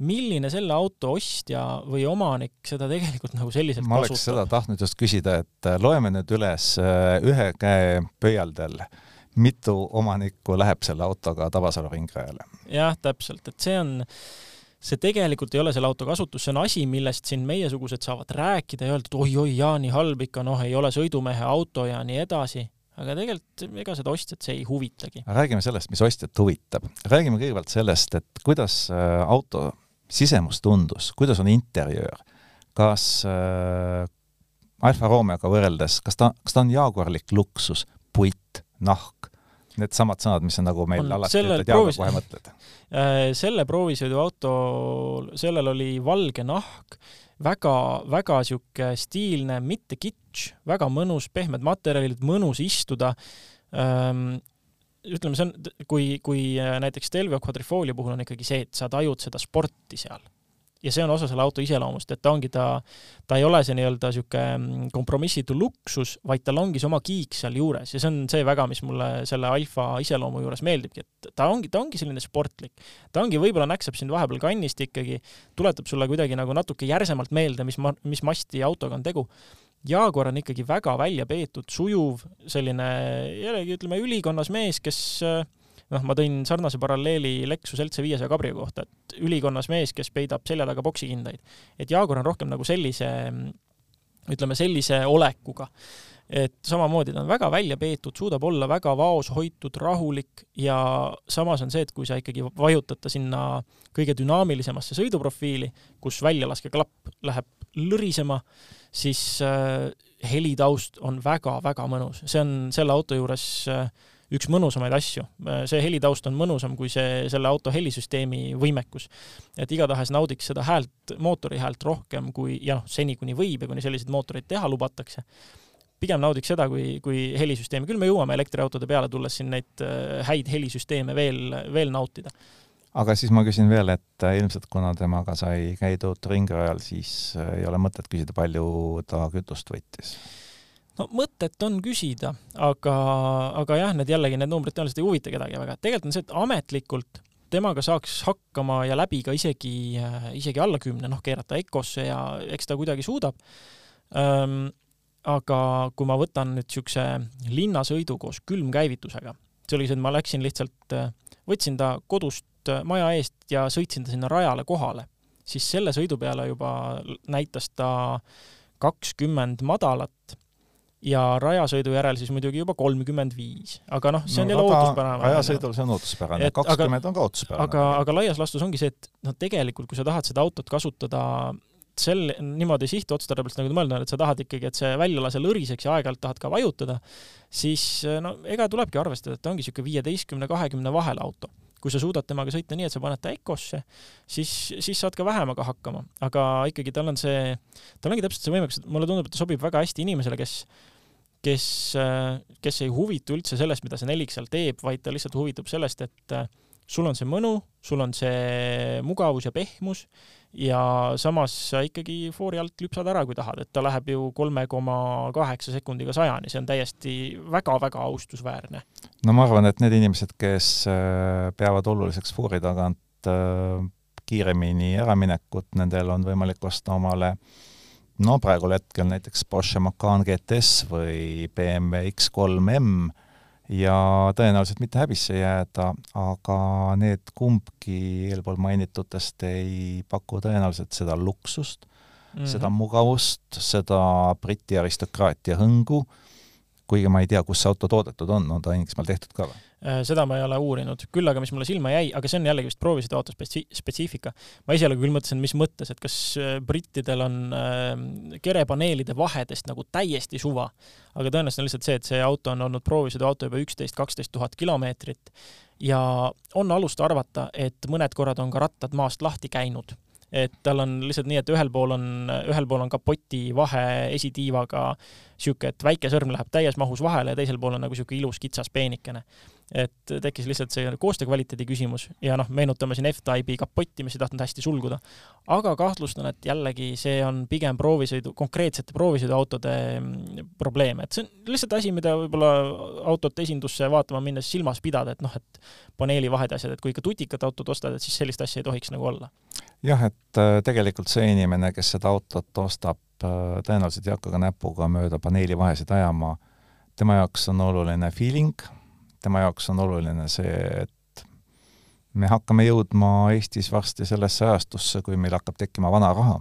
milline selle auto ostja või omanik seda tegelikult nagu selliselt ma oleks kasutab? seda tahtnud just küsida, et äh, loeme nüüd üles äh, ühe käe pöialdel, mitu omanikku läheb selle autoga Tabasalu ringrajale? jah, täpselt, et see on, see tegelikult ei ole selle auto kasutus, see on asi, millest siin meiesugused saavad rääkida ja öelda, et oi-oi, jaa, nii halb ikka, noh, ei ole sõidumehe auto ja nii edasi aga tegelikult ega seda ostjat see ei huvitagi. räägime sellest, mis ostjat huvitab. räägime kõigepealt sellest, et kuidas äh, auto sisemus tundus, kuidas on interjöör, kas äh, Alfa Romeoga võrreldes, kas ta, kas ta on jaaguarlik luksus, puit, nahk, needsamad sõnad, mis on nagu meil on, alati, ütled jaagur, kohe mõtled. Äh,? selle proovisõiduauto, sellel oli valge nahk, väga, väga sihuke stiilne, mitte kitsch, väga mõnus, pehmed materjalid, mõnus istuda ütleme, see on, kui, kui äh, näiteks Stelvio Quadrifoglio puhul on ikkagi see, et sa tajud seda sporti seal. ja see on osa selle auto iseloomust, et ta ongi ta, ta ei ole see nii-öelda niisugune mm, kompromissitu luksus, vaid tal ongi see oma kiik sealjuures ja see on see väga, mis mulle selle Alfa iseloomu juures meeldibki, et ta ongi, ta ongi selline sportlik. ta ongi, võib-olla näksab sind vahepeal kannist ikkagi, tuletab sulle kuidagi nagu natuke järsemalt meelde, mis ma-, mis masti autoga on tegu Jaguar on ikkagi väga välja peetud, sujuv, selline jällegi ütleme ülikonnas mees, kes noh, ma tõin sarnase paralleeli Lexus LC viiesaja Cabrio kohta, et ülikonnas mees, kes peidab selja taga poksikindaid. et Jaguar on rohkem nagu sellise, ütleme sellise olekuga. Et samamoodi ta on väga välja peetud, suudab olla väga vaoshoitud, rahulik ja samas on see, et kui sa ikkagi vajutad ta sinna kõige dünaamilisemasse sõiduprofiili, kus väljalaskeklapp läheb lõrisema, siis äh, helitaust on väga-väga mõnus, see on selle auto juures äh, üks mõnusamaid asju. Äh, see helitaust on mõnusam kui see, selle auto helisüsteemi võimekus. et igatahes naudiks seda häält, mootori häält rohkem kui, ja noh, seni kuni võib ja kuni selliseid mootoreid teha lubatakse, pigem naudiks seda, kui, kui helisüsteemi, küll me jõuame elektriautode peale tulles siin neid häid helisüsteeme veel, veel nautida aga siis ma küsin veel, et äh, ilmselt kuna temaga sai käidud ringrajal, siis äh, ei ole mõtet küsida, palju ta kütust võttis? no mõtet on küsida, aga, aga jah, need jällegi, need numbrid tõenäoliselt ei huvita kedagi väga, et tegelikult on see, et ametlikult temaga saaks hakkama ja läbi ka isegi, äh, isegi alla kümne, noh, keerata EKOsse ja eks ta kuidagi suudab. Aga kui ma võtan nüüd niisuguse linnasõidu koos külmkäivitusega, see oli see, et ma läksin lihtsalt, võtsin ta kodust Äh, maja eest ja sõitsin ta sinna rajale kohale, siis selle sõidu peale juba näitas ta kakskümmend madalat ja rajasõidu järel siis muidugi juba kolmkümmend viis, aga noh, see on no, jälle ootuspärane. rajasõidul see on ootuspärane, kakskümmend on ka ootuspärane. aga, aga laias laastus ongi see, et noh, tegelikult kui sa tahad seda autot kasutada sel, niimoodi sihtotstarbeliselt, nagu olete, et sa tahad ikkagi, et see väljalase lõriseks ja aeg-ajalt tahad ka vajutada, siis no ega tulebki arvestada, et ta ongi niisugune viieteistkümne, kahekümne vahel auto. Kui sa suudad temaga sõita nii, et sa paned ta EKOsse, siis, siis saad ka vähemaga hakkama, aga ikkagi tal on see, tal ongi täpselt see võimekus, mulle tundub, et ta sobib väga hästi inimesele, kes kes, kes ei huvitu üldse sellest, mida see nelik seal teeb, vaid ta lihtsalt huvitub sellest, et äh, sul on see mõnu, sul on see mugavus ja pehmus ja samas sa ikkagi foori alt lüpsad ära, kui tahad, et ta läheb ju kolme koma kaheksa sekundiga sajani, see on täiesti väga-väga austusväärne. no ma arvan, et need inimesed, kes äh, peavad oluliseks foori tagant äh, kiiremini äraminekut, nendel on võimalik osta omale no praegul hetkel näiteks Porsche Macan GTS või BMW X3M ja tõenäoliselt mitte häbisse jääda, aga need kumbki eelpool mainitutest ei paku tõenäoliselt seda luksust mm, -hmm. seda mugavust, seda Briti aristokraatia hõngu, kuigi ma ei tea, kus see auto toodetud on, on ta Inglismaal tehtud ka või? Äh, seda ma ei ole uurinud, küll aga mis mulle silma jäi, aga see on jällegi vist proovisid auto spetsi-, spetsiifika. ma esialgu küll mõtlesin, mis mõttes, et kas äh, brittidel on äh, kerepaneelide vahedest nagu täiesti suva, aga tõenäoliselt on lihtsalt see, et see auto on olnud proovisõiduauto juba üksteist, kaksteist tuhat kilomeetrit ja on alust arvata, et mõned korrad on ka rattad maast lahti käinud et tal on lihtsalt nii, et ühel pool on, ühel pool on kapoti vahe esitiivaga niisugune, et väike sõrm läheb täies mahus vahele ja teisel pool on nagu niisugune ilus kitsas peenikene et tekkis lihtsalt see koostöö kvaliteedi küsimus ja noh, meenutame siin F-Type'i kapotti, mis ei tahtnud hästi sulguda. aga kahtlustan, et jällegi see on pigem proovisõidu, konkreetsete proovisõiduautode mm, probleem, et see on lihtsalt asi, mida võib-olla autot esindusse vaatama minnes silmas pidada, et noh, et paneelivahed ja asjad, et kui ikka tutikat autot ostad, et siis sellist asja ei tohiks nagu olla. Jah, et äh, tegelikult see inimene, kes seda autot ostab, äh, tõenäoliselt ei hakka ka näpuga mööda paneelivahesid ajama, tema jaoks on oluline feeling tema jaoks on oluline see, et me hakkame jõudma Eestis varsti sellesse ajastusse, kui meil hakkab tekkima vana raha,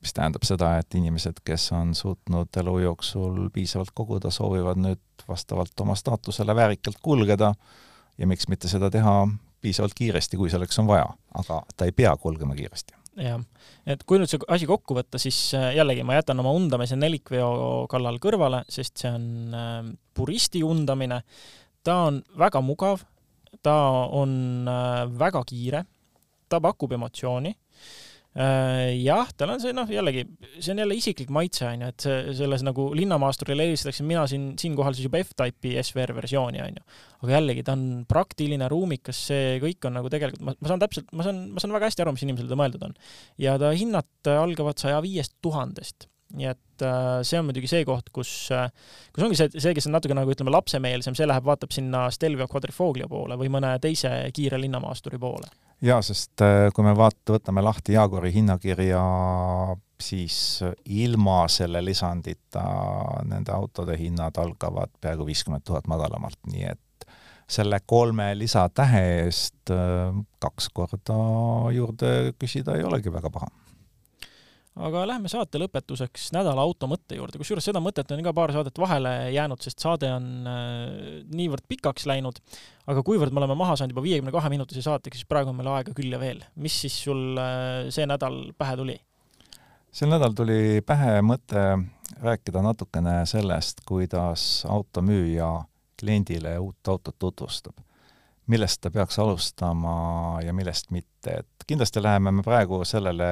mis tähendab seda, et inimesed, kes on suutnud elu jooksul piisavalt koguda, soovivad nüüd vastavalt oma staatusele väärikalt kulgeda. Ja miks mitte seda teha piisavalt kiiresti, kui selleks on vaja, aga ta ei pea kulgema kiiresti jah, et kui nüüd see asi kokku võtta, siis äh, jällegi ma jätan oma undamise nelikveo kallal kõrvale, sest see on äh, puristi undamine ta on väga mugav, ta on äh, väga kiire, ta pakub emotsiooni. Äh, jah, tal on see noh, jällegi see on jälle isiklik maitse onju, et selles nagu linnamaasturile eelistatakse mina siin siinkohal siis juba F-Type'i SVR versiooni onju. aga jällegi ta on praktiline, ruumikas, see kõik on nagu tegelikult, ma, ma saan täpselt, ma saan, ma saan väga hästi aru, mis inimesele ta mõeldud on. ja ta hinnad algavad saja viiest tuhandest nii et äh, see on muidugi see koht, kus, äh, kus ongi see, see, kes on natuke nagu ütleme, lapsemeelsem, see läheb, vaatab sinna Stelvio Quadrifoglia poole või mõne teise kiire linnamaasturi poole. jaa, sest äh, kui me vaata, võtame lahti Jaaguri hinnakirja, siis ilma selle lisandita nende autode hinnad algavad peaaegu viiskümmend tuhat madalamalt, nii et selle kolme lisatähe eest kaks korda juurde küsida ei olegi väga paha aga lähme saate lõpetuseks nädala auto mõtte juurde, kusjuures seda mõtet on ka paar saadet vahele jäänud, sest saade on äh, niivõrd pikaks läinud, aga kuivõrd me oleme maha saanud juba viiekümne kahe minutise saateks, siis praegu on meil aega küll ja veel. mis siis sul äh, see nädal pähe tuli? sel nädalal tuli pähe mõte rääkida natukene sellest, kuidas automüüja kliendile uut autot tutvustab. millest ta peaks alustama ja millest mitte, et kindlasti läheme me praegu sellele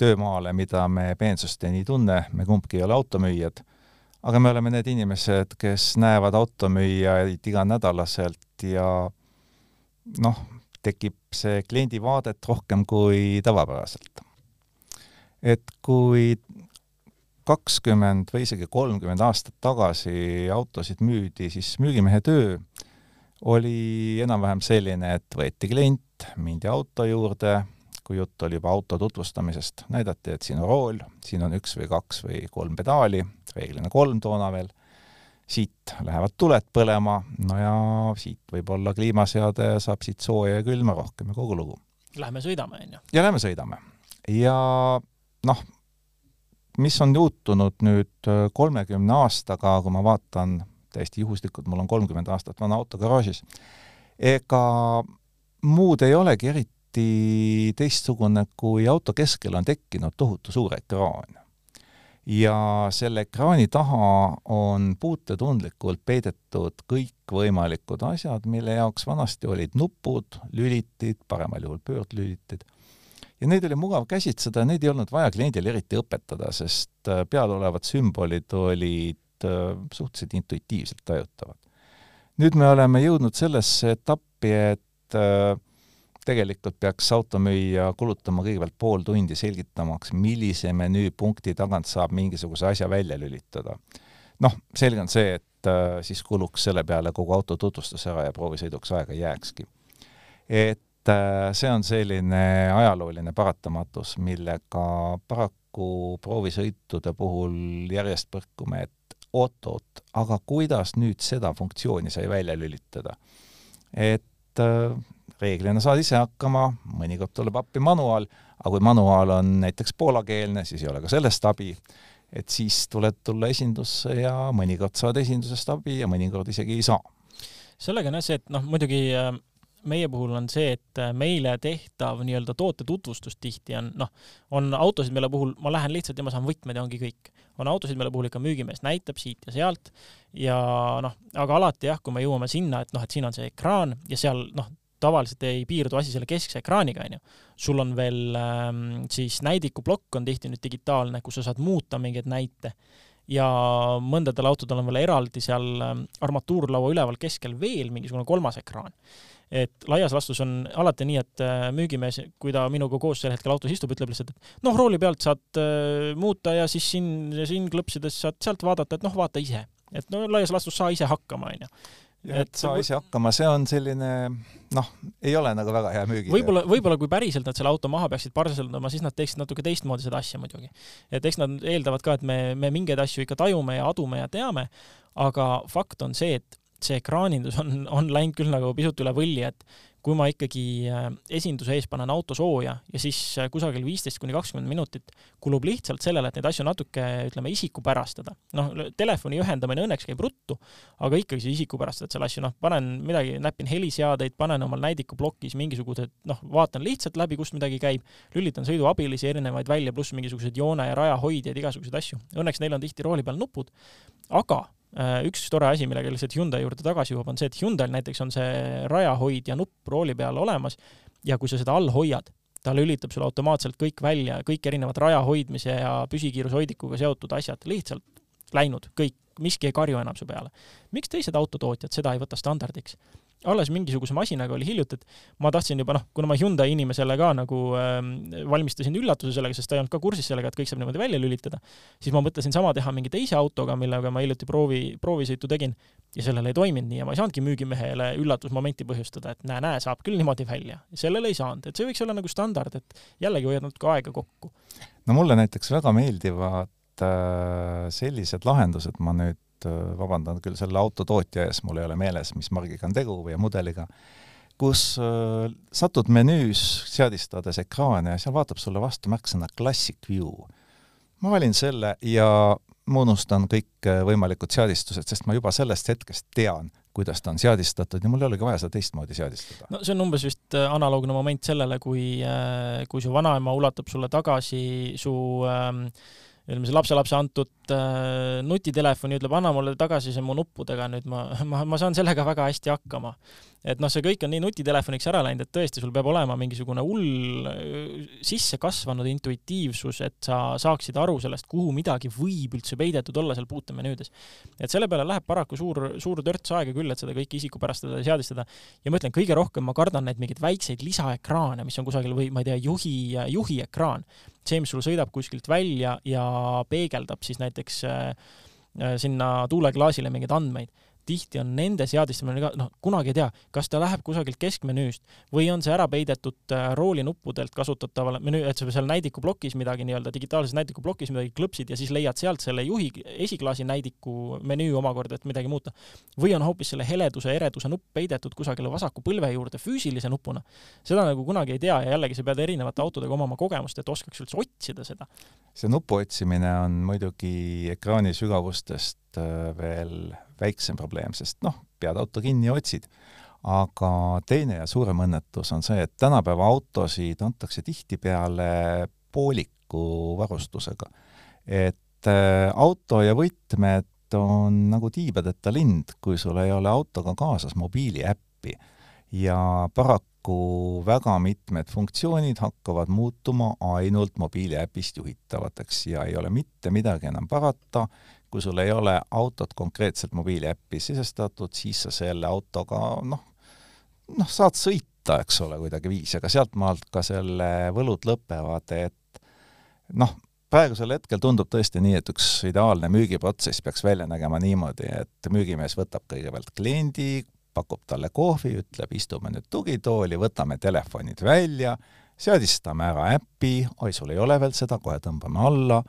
töömaale, mida me peensusteni ei tunne, me kumbki ei ole automüüjad, aga me oleme need inimesed, kes näevad automüüjaid iganädalaselt ja noh, tekib see kliendivaadet rohkem kui tavapäraselt. et kui kakskümmend või isegi kolmkümmend aastat tagasi autosid müüdi, siis müügimehe töö oli enam-vähem selline, et võeti klient, mindi auto juurde, kui jutt oli juba auto tutvustamisest, näidati, et siin on rool, siin on üks või kaks või kolm pedaali, reeglina kolm toona veel, siit lähevad tuled põlema, no ja siit võib-olla kliimaseade saab siit sooja ja külma rohkem ja kogu lugu. Lähme sõidame, on ju? ja lähme sõidame. ja noh, mis on juhtunud nüüd kolmekümne aastaga, kui ma vaatan täiesti juhuslikult, mul on kolmkümmend aastat vana auto garaažis, ega muud ei olegi eriti teistsugune, kui auto keskel on tekkinud tohutu suur ekraan. ja selle ekraani taha on puutetundlikult peidetud kõikvõimalikud asjad, mille jaoks vanasti olid nupud, lülitid, paremal juhul pöördlülitid, ja neid oli mugav käsitseda, neid ei olnud vaja kliendile eriti õpetada, sest äh, peal olevad sümbolid olid äh, suhteliselt intuitiivselt tajutavad. nüüd me oleme jõudnud sellesse etappi, et äh, tegelikult peaks automüüja kulutama kõigepealt pool tundi selgitamaks, millise menüüpunkti tagant saab mingisuguse asja välja lülitada. noh, selge on see, et äh, siis kuluks selle peale kogu auto tutvustus ära ja proovisõiduks aega ei jääkski. et äh, see on selline ajalooline paratamatus, millega paraku proovisõitude puhul järjest põrkume, et oot-oot, aga kuidas nüüd seda funktsiooni sai välja lülitada? et äh, reeglina saad ise hakkama, mõnikord tuleb appi manuaal, aga kui manuaal on näiteks poolakeelne, siis ei ole ka sellest abi. et siis tuleb tulla esindusse ja mõnikord saad esindusest abi ja mõnikord isegi ei saa. sellega on jah see, et noh, muidugi äh, meie puhul on see, et äh, meile tehtav nii-öelda toote tutvustus tihti on noh, on autosid, mille puhul ma lähen lihtsalt ja ma saan võtmed ja ongi kõik. on autosid, mille puhul ikka müügimees näitab siit ja sealt ja noh, aga alati jah, kui me jõuame sinna, et noh, et siin on see ekraan ja seal noh, tavaliselt ei piirdu asi selle keskse ekraaniga, onju. sul on veel ähm, siis näidikuplokk on tihti nüüd digitaalne, kus sa saad muuta mingeid näite ja mõndadel autodel on veel eraldi seal ähm, armatuurlaua üleval keskel veel mingisugune kolmas ekraan. et laias laastus on alati nii, et äh, müügimees, kui ta minuga koos sel hetkel autos istub, ütleb lihtsalt, et noh, rooli pealt saad äh, muuta ja siis siin, siin klõpsides saad sealt vaadata, et noh, vaata ise. et no laias laastus saa ise hakkama, onju et, et saa ise hakkama, see on selline noh, ei ole nagu väga hea müügi. võib-olla, võib-olla kui päriselt nad selle auto maha peaksid parseldama, siis nad teeksid natuke teistmoodi seda asja muidugi. et eks nad eeldavad ka, et me, me mingeid asju ikka tajume ja adume ja teame, aga fakt on see, et see ekraanindus on, on läinud küll nagu pisut üle võlli, et kui ma ikkagi äh, esinduse ees panen auto sooja ja siis äh, kusagil viisteist kuni kakskümmend minutit kulub lihtsalt sellele, et neid asju natuke, ütleme, isikupärastada. noh, telefoni ühendamine õnneks käib ruttu, aga ikkagi see isikupärastad selle asju, noh, panen midagi, näpin heliseadeid, panen omal näidikuplokis mingisugused, noh, vaatan lihtsalt läbi, kust midagi käib, lülitan sõiduabilisi erinevaid välja, pluss mingisugused joone ja rajahoidjad, igasuguseid asju. Õnneks neil on tihti rooli peal nupud, aga üks tore asi, millega lihtsalt Hyundai juurde tagasi jõuab, on see, et Hyundai'l näiteks on see rajahoidja nupp rooli peal olemas ja kui sa seda all hoiad, ta lülitab sulle automaatselt kõik välja, kõik erinevad raja hoidmise ja püsikiirushoidikuga seotud asjad lihtsalt läinud, kõik, miski ei karju enam su peale. miks teised autotootjad seda ei võta standardiks? Alles mingisuguse masinaga oli hiljuti, et ma tahtsin juba noh, kuna ma Hyundai inimesele ka nagu äh, valmistasin üllatuse sellega, sest ta ei olnud ka kursis sellega, et kõik saab niimoodi välja lülitada, siis ma mõtlesin sama teha mingi teise autoga, millega ma hiljuti proovi, proovisõitu tegin ja sellel ei toiminud nii ja ma ei saanudki müügimehele üllatusmomenti põhjustada, et näe, näe, saab küll niimoodi välja. sellel ei saanud, et see võiks olla nagu standard, et jällegi hoiad natuke aega kokku. no mulle näiteks väga meeldivad äh, sellised lahendused, ma nüüd Äh, vabandan küll selle autotootja ees, mul ei ole meeles, mis margiga on tegu või mudeliga, kus äh, satud menüüs seadistades ekraane ja seal vaatab sulle vastu märksõna Classic View. ma valin selle ja ma unustan kõik äh, võimalikud seadistused, sest ma juba sellest hetkest tean, kuidas ta on seadistatud ja mul ei olegi vaja seda teistmoodi seadistada. no see on umbes vist analoogne moment sellele, kui, kui su vanaema ulatab sulle tagasi su ähm, ütleme, see lapselapse antud äh, nutitelefoni ütleb, anna mulle tagasi see mu nuppudega, nüüd ma, ma, ma saan sellega väga hästi hakkama. Et noh, see kõik on nii nutitelefoniks ära läinud, et tõesti, sul peab olema mingisugune hull äh, sisse kasvanud intuitiivsus, et sa saaksid aru sellest, kuhu midagi võib üldse peidetud olla seal puutemenüüdes. et selle peale läheb paraku suur, suur törts aega küll, et seda kõike isikupärastada ja seadistada. ja ma ütlen, kõige rohkem ma kardan neid mingeid väikseid lisaekraane, mis on kusagil või ma ei tea, juhi, juhi ekraan see, mis sul sõidab kuskilt välja ja peegeldab siis näiteks äh, äh, sinna tuuleklaasile mingeid andmeid tihti on nende seadistamine ka, noh, kunagi ei tea, kas ta läheb kusagilt keskmenüüst või on see ära peidetud äh, roolinuppudelt kasutatavale menüü, et sa seal näidikuplokis midagi nii-öelda, digitaalses näidikuplokis midagi klõpsid ja siis leiad sealt selle juhi esiklaasi näidiku menüü omakorda, et midagi muuta. või on hoopis selle heleduse, ereduse nupp peidetud kusagile vasaku põlve juurde füüsilise nupuna. seda nagu kunagi ei tea ja jällegi sa pead erinevate autodega omama kogemust, et oskaks üldse otsida seda. see nupu otsimine on muidugi ekraani sügavustest veel väiksem probleem, sest noh, pead auto kinni ja otsid. aga teine ja suurem õnnetus on see, et tänapäeva autosid antakse tihtipeale pooliku varustusega. et äh, auto ja võtmed on nagu tiibadeta lind, kui sul ei ole autoga kaasas mobiiliäppi ja paraku väga mitmed funktsioonid hakkavad muutuma ainult mobiiliäpist juhitavateks ja ei ole mitte midagi enam parata, kui sul ei ole autot konkreetselt mobiiliäppi sisestatud, siis sa selle autoga noh, noh, saad sõita, eks ole, kuidagiviisi, aga sealtmaalt ka selle võlud lõpevad, et noh, praegusel hetkel tundub tõesti nii, et üks ideaalne müügiprotsess peaks välja nägema niimoodi, et müügimees võtab kõigepealt kliendi, pakub talle kohvi, ütleb, istume nüüd tugitooli, võtame telefonid välja, seadistame ära äpi, oi, sul ei ole veel seda, kohe tõmbame alla,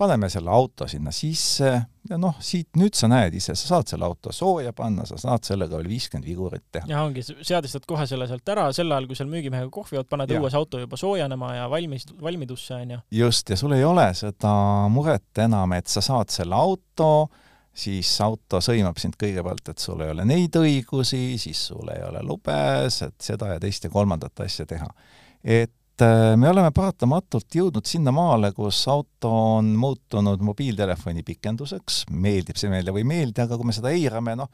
paneme selle auto sinna sisse ja noh, siit nüüd sa näed ise, sa saad selle auto sooja panna, sa saad sellega veel viiskümmend vigurit teha. ja ongi, seadistad kohe selle sealt ära, sel ajal, kui seal müügimehega kohvi jood, paned õues auto juba soojenema ja valmis, valmidusse, on ju. just, ja sul ei ole seda muret enam, et sa saad selle auto, siis auto sõimab sind kõigepealt, et sul ei ole neid õigusi, siis sul ei ole lubes, et seda ja teist ja kolmandat asja teha. et me oleme paratamatult jõudnud sinnamaale, kus auto on muutunud mobiiltelefoni pikenduseks, meeldib see meile või ei meeldi, aga kui me seda eirame, noh,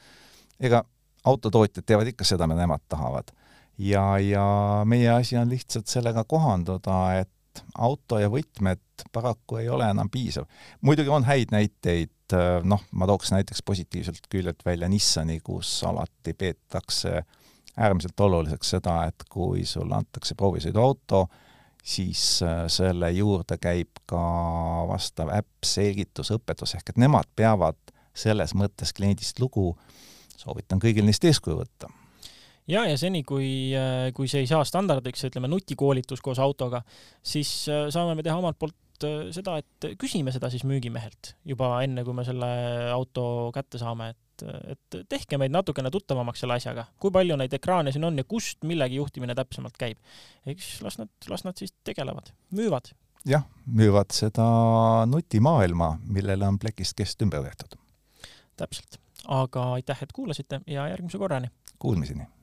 ega autotootjad teevad ikka seda, mida nemad tahavad. ja, ja meie asi on lihtsalt sellega kohanduda, et auto ja võtmed paraku ei ole enam piisav. muidugi on häid näiteid, Äh, noh, ma tooks näiteks positiivselt küljelt välja Nissani, kus alati peetakse äärmiselt oluliseks seda, et kui sulle antakse proovisõiduauto, siis äh, selle juurde käib ka vastav äpp, selgitus, õpetus, ehk et nemad peavad selles mõttes kliendist lugu, soovitan kõigil neist eeskuju võtta. Ja, ja seni, kui, äh, kui see ei saa standardiks, ütleme nutikoolitus koos autoga, siis saame me teha omalt poolt Äh, seda, et küsime seda siis müügimehelt juba enne, kui me selle auto kätte saame, et, et tehke meid natukene tuttavamaks selle asjaga, kui palju neid ekraane siin on ja kust millegi juhtimine täpsemalt käib. eks las nad, las nad siis tegelevad, müüvad. jah, müüvad seda nutimaailma, millele on plekist kest ümber tehtud. täpselt, aga aitäh, et kuulasite ja järgmise korrani. Kuulmiseni